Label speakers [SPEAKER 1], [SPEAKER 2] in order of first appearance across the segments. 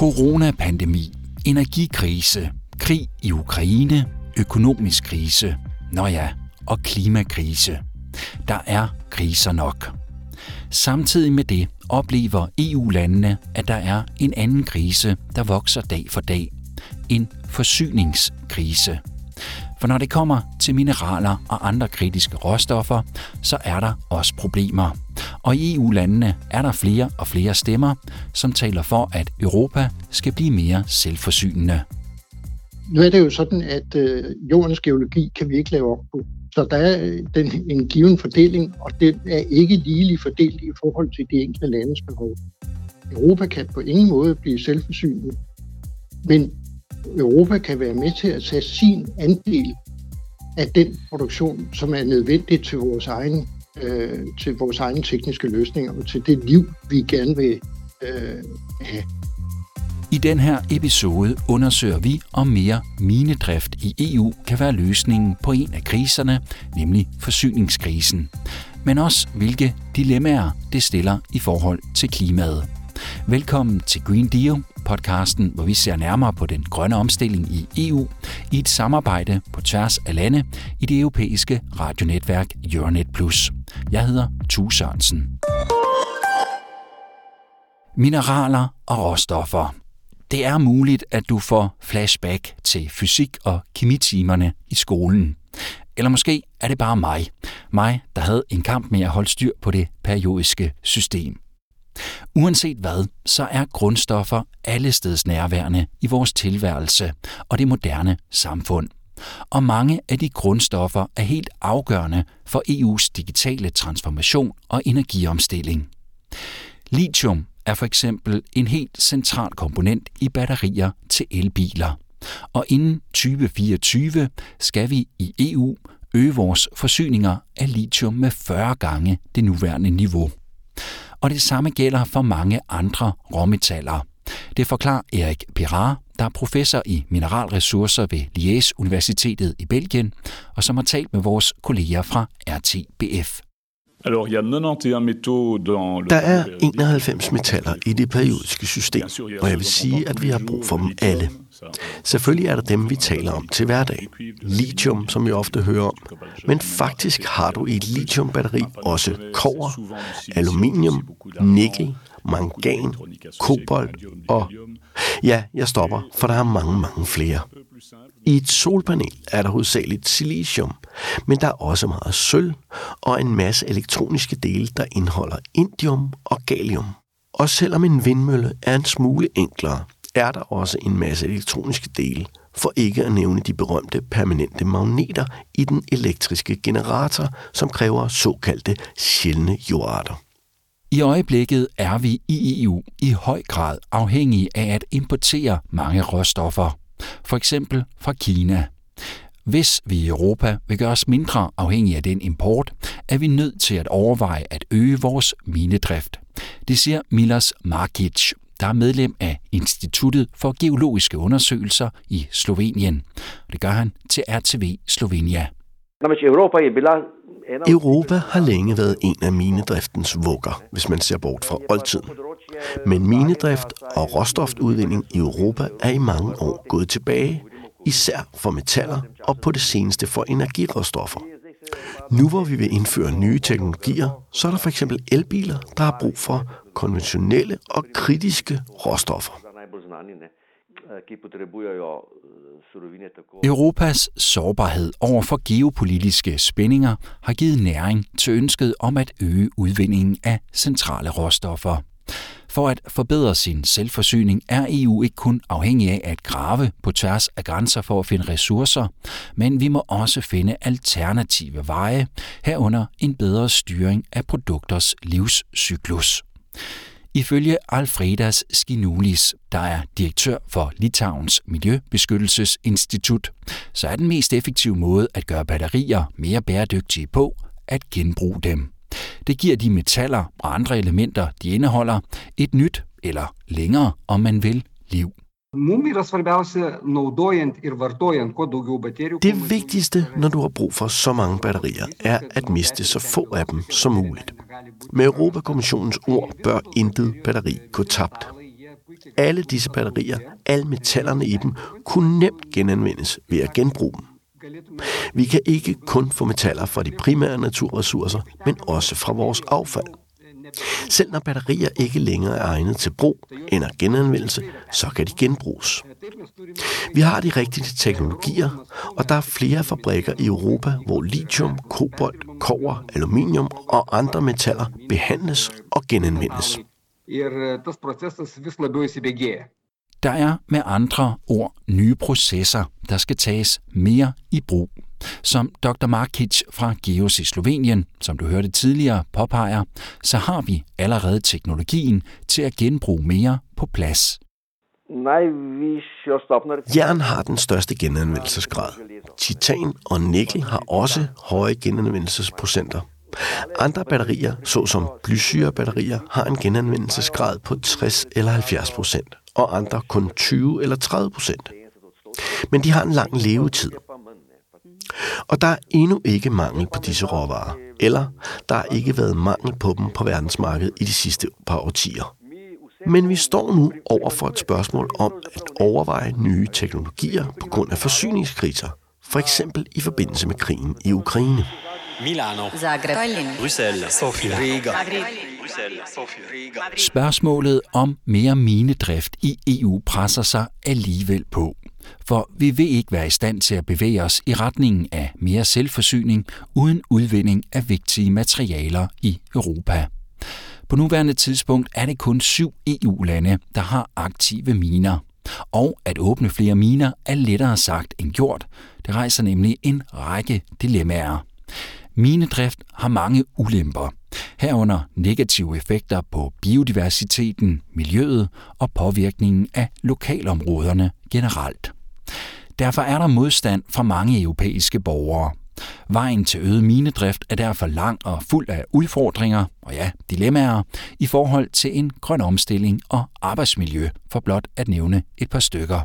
[SPEAKER 1] Coronapandemi, energikrise, krig i Ukraine, økonomisk krise, nå ja, og klimakrise. Der er kriser nok. Samtidig med det oplever EU-landene, at der er en anden krise, der vokser dag for dag. En forsyningskrise. For når det kommer til mineraler og andre kritiske råstoffer, så er der også problemer. Og i EU-landene er der flere og flere stemmer, som taler for, at Europa skal blive mere selvforsynende.
[SPEAKER 2] Nu er det jo sådan, at øh, jordens geologi kan vi ikke lave op på. Så der er øh, den, en given fordeling, og den er ikke ligelig fordelt i forhold til de enkelte landes behov. Europa kan på ingen måde blive selvforsynende, men Europa kan være med til at tage sin andel af den produktion, som er nødvendig til vores egen øh, til vores egne tekniske løsninger og til det liv, vi gerne vil øh, have.
[SPEAKER 1] I den her episode undersøger vi, om mere minedrift i EU kan være løsningen på en af kriserne, nemlig forsyningskrisen. Men også hvilke dilemmaer det stiller i forhold til klimaet. Velkommen til Green Deal, podcasten, hvor vi ser nærmere på den grønne omstilling i EU i et samarbejde på tværs af lande i det europæiske radionetværk Euronet Plus. Jeg hedder Tue Sørensen. Mineraler og råstoffer. Det er muligt, at du får flashback til fysik- og kemitimerne i skolen. Eller måske er det bare mig. Mig, der havde en kamp med at holde styr på det periodiske system. Uanset hvad, så er grundstoffer allesteds nærværende i vores tilværelse og det moderne samfund. Og mange af de grundstoffer er helt afgørende for EU's digitale transformation og energiomstilling. Lithium er for eksempel en helt central komponent i batterier til elbiler. Og inden 2024 skal vi i EU øge vores forsyninger af lithium med 40 gange det nuværende niveau og det samme gælder for mange andre råmetaller. Det forklarer Erik Pirar, der er professor i mineralressourcer ved Liège Universitetet i Belgien, og som har talt med vores kolleger fra RTBF.
[SPEAKER 3] Der er 91 metaller i det periodiske system, og jeg vil sige, at vi har brug for dem alle. Selvfølgelig er der dem, vi taler om til hverdag. Lithium, som vi ofte hører om. Men faktisk har du i et lithiumbatteri også kover, aluminium, nikkel, mangan, kobolt og... Ja, jeg stopper, for der er mange, mange flere. I et solpanel er der hovedsageligt silicium, men der er også meget sølv og en masse elektroniske dele, der indeholder indium og gallium. Og selvom en vindmølle er en smule enklere, er der også en masse elektroniske dele, for ikke at nævne de berømte permanente magneter i den elektriske generator, som kræver såkaldte sjældne jordarter.
[SPEAKER 1] I øjeblikket er vi i EU i høj grad afhængige af at importere mange råstoffer, for eksempel fra Kina. Hvis vi i Europa vil gøre os mindre afhængige af den import, er vi nødt til at overveje at øge vores minedrift. Det siger Milas Markic, der er medlem af Instituttet for Geologiske Undersøgelser i Slovenien. Det gør han til RTV Slovenia.
[SPEAKER 3] Europa har længe været en af minedriftens vugger, hvis man ser bort fra oldtiden. Men minedrift og råstofudvinding i Europa er i mange år gået tilbage, især for metaller og på det seneste for energiråstoffer. Nu hvor vi vil indføre nye teknologier, så er der for eksempel elbiler, der har brug for konventionelle og kritiske råstoffer.
[SPEAKER 1] Europas sårbarhed over for geopolitiske spændinger har givet næring til ønsket om at øge udvindingen af centrale råstoffer. For at forbedre sin selvforsyning er EU ikke kun afhængig af at grave på tværs af grænser for at finde ressourcer, men vi må også finde alternative veje, herunder en bedre styring af produkters livscyklus. Ifølge Alfredas Skinulis, der er direktør for Litauens Miljøbeskyttelsesinstitut, så er den mest effektive måde at gøre batterier mere bæredygtige på at genbruge dem. Det giver de metaller og andre elementer, de indeholder, et nyt, eller længere, om man vil, liv.
[SPEAKER 3] Det vigtigste, når du har brug for så mange batterier, er at miste så få af dem som muligt. Med Europakommissionens ord bør intet batteri gå tabt. Alle disse batterier, alle metallerne i dem, kunne nemt genanvendes ved at genbruge dem. Vi kan ikke kun få metaller fra de primære naturressourcer, men også fra vores affald. Selv når batterier ikke længere er egnet til brug eller genanvendelse, så kan de genbruges. Vi har de rigtige teknologier, og der er flere fabrikker i Europa, hvor lithium, kobolt, kover, aluminium og andre metaller behandles og genanvendes.
[SPEAKER 1] Der er med andre ord nye processer, der skal tages mere i brug. Som Dr. Markic fra Geos i Slovenien, som du hørte tidligere, påpeger, så har vi allerede teknologien til at genbruge mere på plads.
[SPEAKER 3] Jern har den største genanvendelsesgrad. Titan og nikkel har også høje genanvendelsesprocenter. Andre batterier, såsom blysyrebatterier, har en genanvendelsesgrad på 60 eller 70 procent, og andre kun 20 eller 30 procent. Men de har en lang levetid. Og der er endnu ikke mangel på disse råvarer, eller der har ikke været mangel på dem på verdensmarkedet i de sidste par årtier. Men vi står nu over for et spørgsmål om at overveje nye teknologier på grund af forsyningskriser, for eksempel i forbindelse med krigen i Ukraine.
[SPEAKER 4] Milano, Zagreb, Bruxelles, Sofia, Riga.
[SPEAKER 1] Spørgsmålet om mere minedrift i EU presser sig alligevel på. For vi vil ikke være i stand til at bevæge os i retningen af mere selvforsyning uden udvinding af vigtige materialer i Europa. På nuværende tidspunkt er det kun syv EU-lande, der har aktive miner. Og at åbne flere miner er lettere sagt end gjort. Det rejser nemlig en række dilemmaer. Minedrift har mange ulemper, herunder negative effekter på biodiversiteten, miljøet og påvirkningen af lokalområderne generelt. Derfor er der modstand fra mange europæiske borgere. Vejen til øget minedrift er derfor lang og fuld af udfordringer og ja, dilemmaer i forhold til en grøn omstilling og arbejdsmiljø, for blot at nævne et par stykker.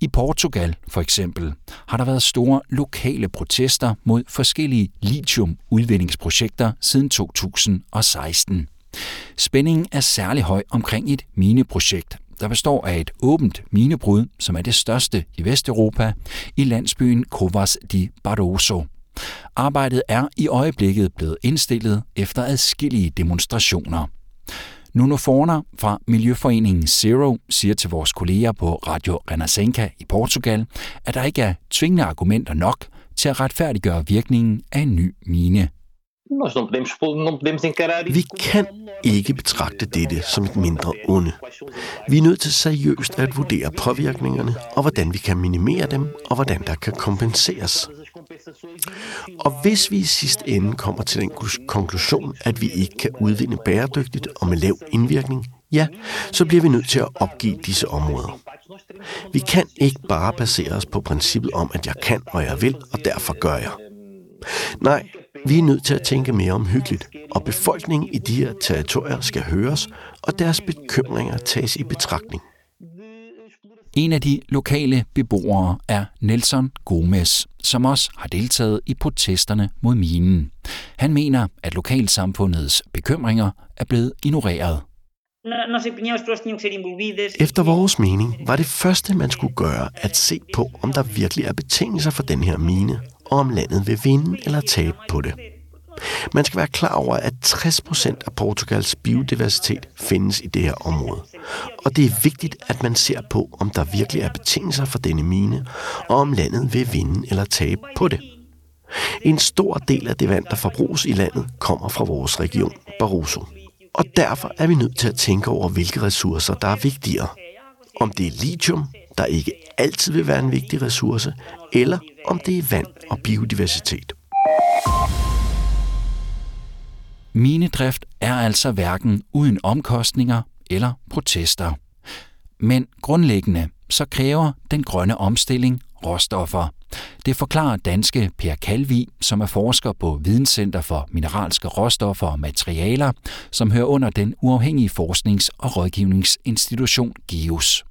[SPEAKER 1] I Portugal for eksempel har der været store lokale protester mod forskellige lithium-udvindingsprojekter siden 2016. Spændingen er særlig høj omkring et mineprojekt, der består af et åbent minebrud, som er det største i Vesteuropa, i landsbyen Covas de Barroso. Arbejdet er i øjeblikket blevet indstillet efter adskillige demonstrationer. Nuno Forner fra Miljøforeningen Zero siger til vores kolleger på Radio Renascença i Portugal, at der ikke er tvingende argumenter nok til at retfærdiggøre virkningen af en ny mine.
[SPEAKER 3] Vi kan ikke betragte dette som et mindre onde. Vi er nødt til seriøst at vurdere påvirkningerne, og hvordan vi kan minimere dem, og hvordan der kan kompenseres. Og hvis vi i sidste ende kommer til den konklusion, at vi ikke kan udvinde bæredygtigt og med lav indvirkning, ja, så bliver vi nødt til at opgive disse områder. Vi kan ikke bare basere os på princippet om, at jeg kan og jeg vil, og derfor gør jeg. Nej, vi er nødt til at tænke mere omhyggeligt, og befolkningen i de her territorier skal høres, og deres bekymringer tages i betragtning.
[SPEAKER 1] En af de lokale beboere er Nelson Gomez, som også har deltaget i protesterne mod minen. Han mener, at lokalsamfundets bekymringer er blevet ignoreret.
[SPEAKER 3] Efter vores mening var det første, man skulle gøre, at se på, om der virkelig er betingelser for den her mine, og om landet vil vinde eller tabe på det. Man skal være klar over, at 60% af Portugals biodiversitet findes i det her område. Og det er vigtigt, at man ser på, om der virkelig er betingelser for denne mine, og om landet vil vinde eller tabe på det. En stor del af det vand, der forbruges i landet, kommer fra vores region, Barroso. Og derfor er vi nødt til at tænke over, hvilke ressourcer, der er vigtigere. Om det er lithium, der ikke altid vil være en vigtig ressource, eller om det er vand og biodiversitet.
[SPEAKER 1] Minedrift er altså hverken uden omkostninger eller protester. Men grundlæggende så kræver den grønne omstilling råstoffer. Det forklarer danske Per Kalvi, som er forsker på Videnscenter for Mineralske Råstoffer og Materialer, som hører under den uafhængige forsknings- og rådgivningsinstitution GEOS.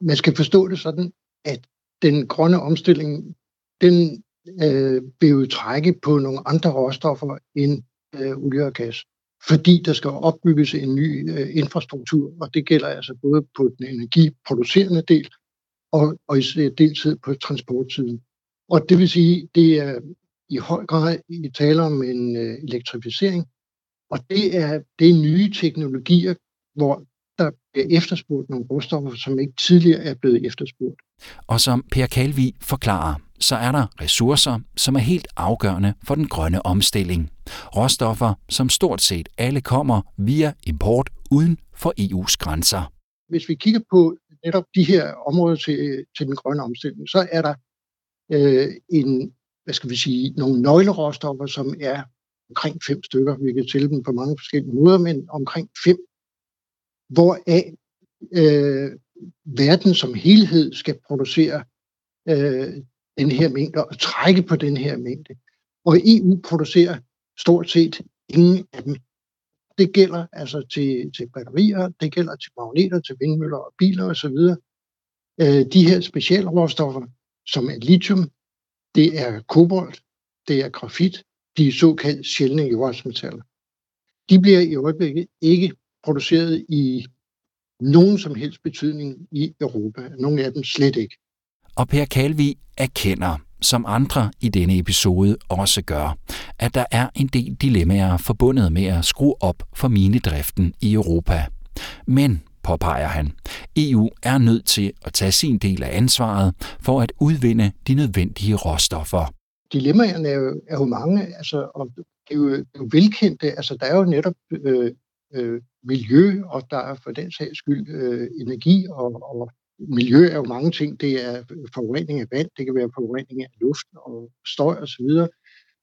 [SPEAKER 2] Man skal forstå det sådan, at den grønne omstilling, den øh, vil jo trække på nogle andre råstoffer end øh, olie og gas. fordi der skal opbygges en ny øh, infrastruktur, og det gælder altså både på den energiproducerende del og, og i deltid på transportsiden. Og det vil sige, det er i høj grad i tale om en øh, elektrificering, og det er, det er nye teknologier, hvor efterspurgt nogle råstoffer, som ikke tidligere er blevet efterspurgt.
[SPEAKER 1] Og som Per Kalvi forklarer, så er der ressourcer, som er helt afgørende for den grønne omstilling. Råstoffer, som stort set alle kommer via import uden for EU's grænser.
[SPEAKER 2] Hvis vi kigger på netop de her områder til, til den grønne omstilling, så er der øh, en, hvad skal vi sige, nogle nøgleråstoffer, som er omkring fem stykker. Vi kan tælle dem på mange forskellige måder, men omkring fem, hvoraf øh, verden som helhed skal producere øh, den her mængde og trække på den her mængde. Og EU producerer stort set ingen af dem. Det gælder altså til, til batterier, det gælder til magneter, til vindmøller og biler osv. Øh, de her specielle råstoffer, som er lithium, det er kobolt, det er grafit, de såkaldte sjældne jordartsmetaller. De bliver i øjeblikket ikke produceret i nogen som helst betydning i Europa. Nogle af dem slet ikke.
[SPEAKER 1] Og Per Kalvi erkender, som andre i denne episode også gør, at der er en del dilemmaer forbundet med at skrue op for minedriften i Europa. Men, påpeger han, EU er nødt til at tage sin del af ansvaret for at udvinde de nødvendige råstoffer.
[SPEAKER 2] Dilemmaerne er jo, er jo mange, altså, og det er jo, det er jo velkendte. Altså, der er jo netop øh, øh, miljø, og der er for den sags skyld øh, energi og, og miljø er jo mange ting. Det er øh, forurening af vand, det kan være forurening af luft og støj osv. Og,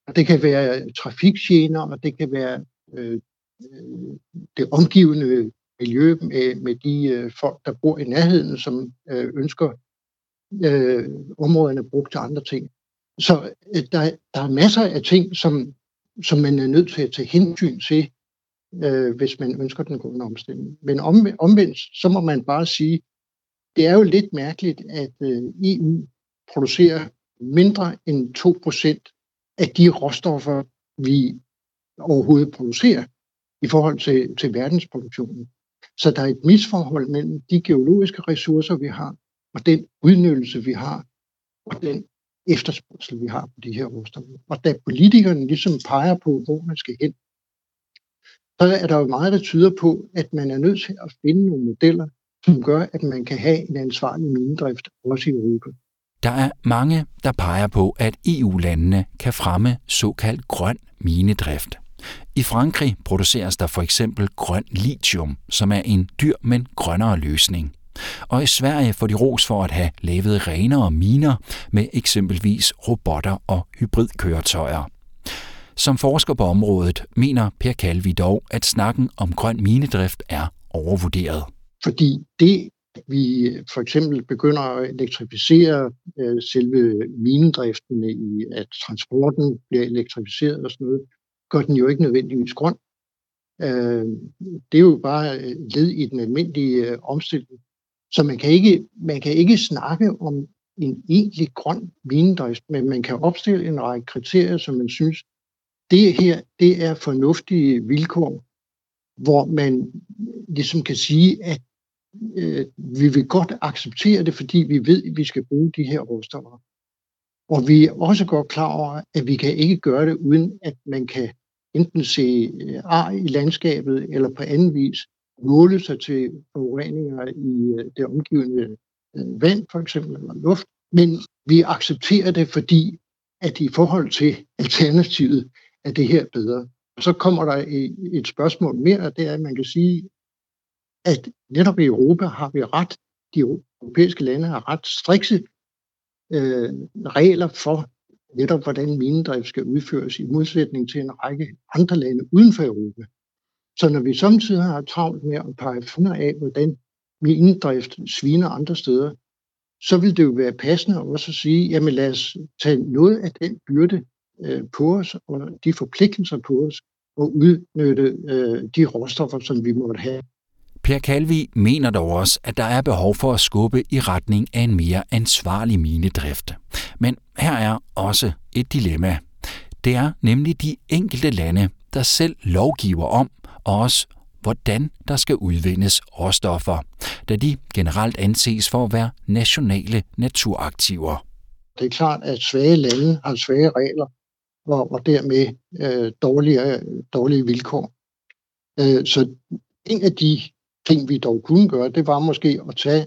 [SPEAKER 2] og det kan være trafikgener, og det kan være øh, øh, det omgivende miljø med, med de øh, folk, der bor i nærheden, som øh, ønsker øh, områderne brugt til andre ting. Så øh, der, der er masser af ting, som, som man er nødt til at tage hensyn til, øh, hvis man ønsker den grønne omstilling. Men om, omvendt, så må man bare sige, det er jo lidt mærkeligt, at øh, EU producerer mindre end 2% af de råstoffer, vi overhovedet producerer i forhold til, til verdensproduktionen. Så der er et misforhold mellem de geologiske ressourcer, vi har, og den udnyttelse, vi har, og den efterspørgsel, vi har på de her råstoffer. Og da politikerne ligesom peger på, hvor man skal hen, så er der jo meget, der tyder på, at man er nødt til at finde nogle modeller, som gør, at man kan have en ansvarlig minedrift også i Europa.
[SPEAKER 1] Der er mange, der peger på, at EU-landene kan fremme såkaldt grøn minedrift. I Frankrig produceres der for eksempel grøn lithium, som er en dyr, men grønnere løsning. Og i Sverige får de ros for at have lavet renere miner med eksempelvis robotter og hybridkøretøjer. Som forsker på området mener Per Kalvi dog, at snakken om grøn minedrift er overvurderet.
[SPEAKER 2] Fordi det, vi for eksempel begynder at elektrificere øh, selve minedriften i, at transporten bliver elektrificeret og sådan noget, gør den jo ikke nødvendigvis grøn. Øh, det er jo bare led i den almindelige øh, omstilling. Så man kan, ikke, man kan ikke snakke om en egentlig grøn minedrift, men man kan opstille en række kriterier, som man synes, det her det er fornuftige vilkår, hvor man ligesom kan sige, at øh, vi vil godt acceptere det, fordi vi ved, at vi skal bruge de her råstoffer. Og vi er også godt klar over, at vi kan ikke gøre det, uden at man kan enten se øh, ar i landskabet, eller på anden vis måle sig til forureninger i øh, det omgivende øh, vand, for eksempel, eller luft. Men vi accepterer det, fordi at i forhold til alternativet er det her bedre. Og så kommer der et spørgsmål mere, og det er, at man kan sige, at netop i Europa har vi ret, de europæiske lande har ret strikse øh, regler for netop, hvordan minedrift skal udføres i modsætning til en række andre lande uden for Europa. Så når vi samtidig har travlt med at pege fingre af, hvordan minedrift sviner andre steder, så vil det jo være passende også at sige, jamen lad os tage noget af den byrde øh, på os, og de forpligtelser på os, og udnytte øh, de råstoffer, som vi måtte have
[SPEAKER 1] Per Kalvi mener dog også, at der er behov for at skubbe i retning af en mere ansvarlig minedrift. Men her er også et dilemma. Det er nemlig de enkelte lande, der selv lovgiver om, og også hvordan der skal udvindes råstoffer, da de generelt anses for at være nationale naturaktiver.
[SPEAKER 2] Det er klart, at svage lande har svage regler, og, og dermed øh, dårlige, dårlige vilkår. Øh, så en af de ting, vi dog kunne gøre, det var måske at tage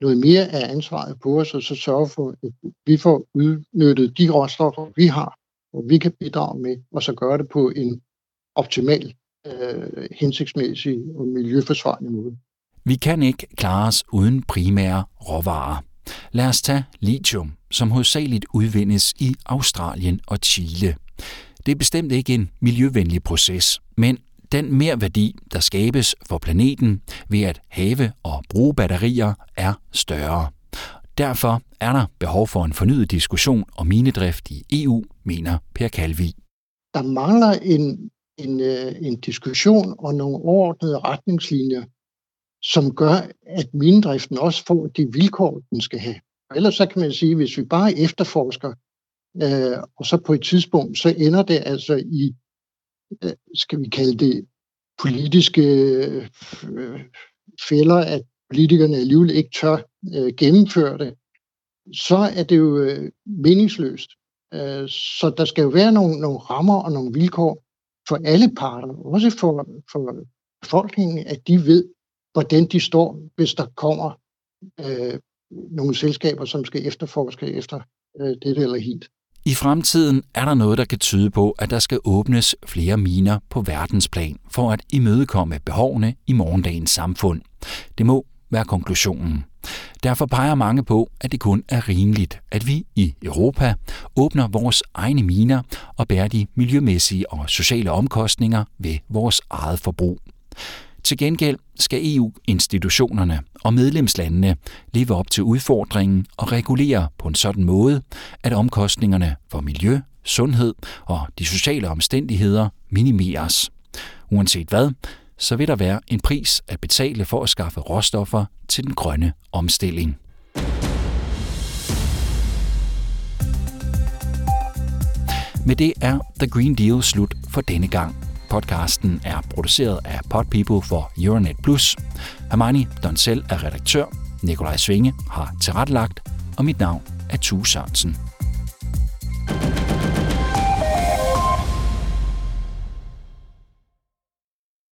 [SPEAKER 2] noget mere af ansvaret på os, og så sørge for, at vi får udnyttet de råstoffer, vi har, og vi kan bidrage med, og så gøre det på en optimal, øh, hensigtsmæssig og miljøforsvarlig måde.
[SPEAKER 1] Vi kan ikke klare os uden primære råvarer. Lad os tage lithium, som hovedsageligt udvindes i Australien og Chile. Det er bestemt ikke en miljøvenlig proces, men den mere værdi, der skabes for planeten ved at have og bruge batterier, er større. Derfor er der behov for en fornyet diskussion om minedrift i EU, mener Per Kalvi.
[SPEAKER 2] Der mangler en, en, øh, en diskussion og nogle overordnede retningslinjer, som gør, at minedriften også får de vilkår, den skal have. Ellers så kan man sige, at hvis vi bare efterforsker, øh, og så på et tidspunkt, så ender det altså i Øh, skal vi kalde det, politiske øh, fælder, at politikerne alligevel ikke tør øh, gennemføre det, så er det jo øh, meningsløst. Øh, så der skal jo være nogle, nogle rammer og nogle vilkår for alle parter, også for, for befolkningen, at de ved, hvordan de står, hvis der kommer øh, nogle selskaber, som skal efterforske efter øh, dette eller helt.
[SPEAKER 1] I fremtiden er der noget, der kan tyde på, at der skal åbnes flere miner på verdensplan for at imødekomme behovene i morgendagens samfund. Det må være konklusionen. Derfor peger mange på, at det kun er rimeligt, at vi i Europa åbner vores egne miner og bærer de miljømæssige og sociale omkostninger ved vores eget forbrug. Til gengæld skal EU-institutionerne og medlemslandene leve op til udfordringen og regulere på en sådan måde, at omkostningerne for miljø, sundhed og de sociale omstændigheder minimeres. Uanset hvad, så vil der være en pris at betale for at skaffe råstoffer til den grønne omstilling. Med det er The Green Deal slut for denne gang. Podcasten er produceret af Podpeople for Euronet Plus. Hermione Donsel er redaktør. Nikolaj Svinge har tilrettelagt. Og mit navn er Tue Sørensen.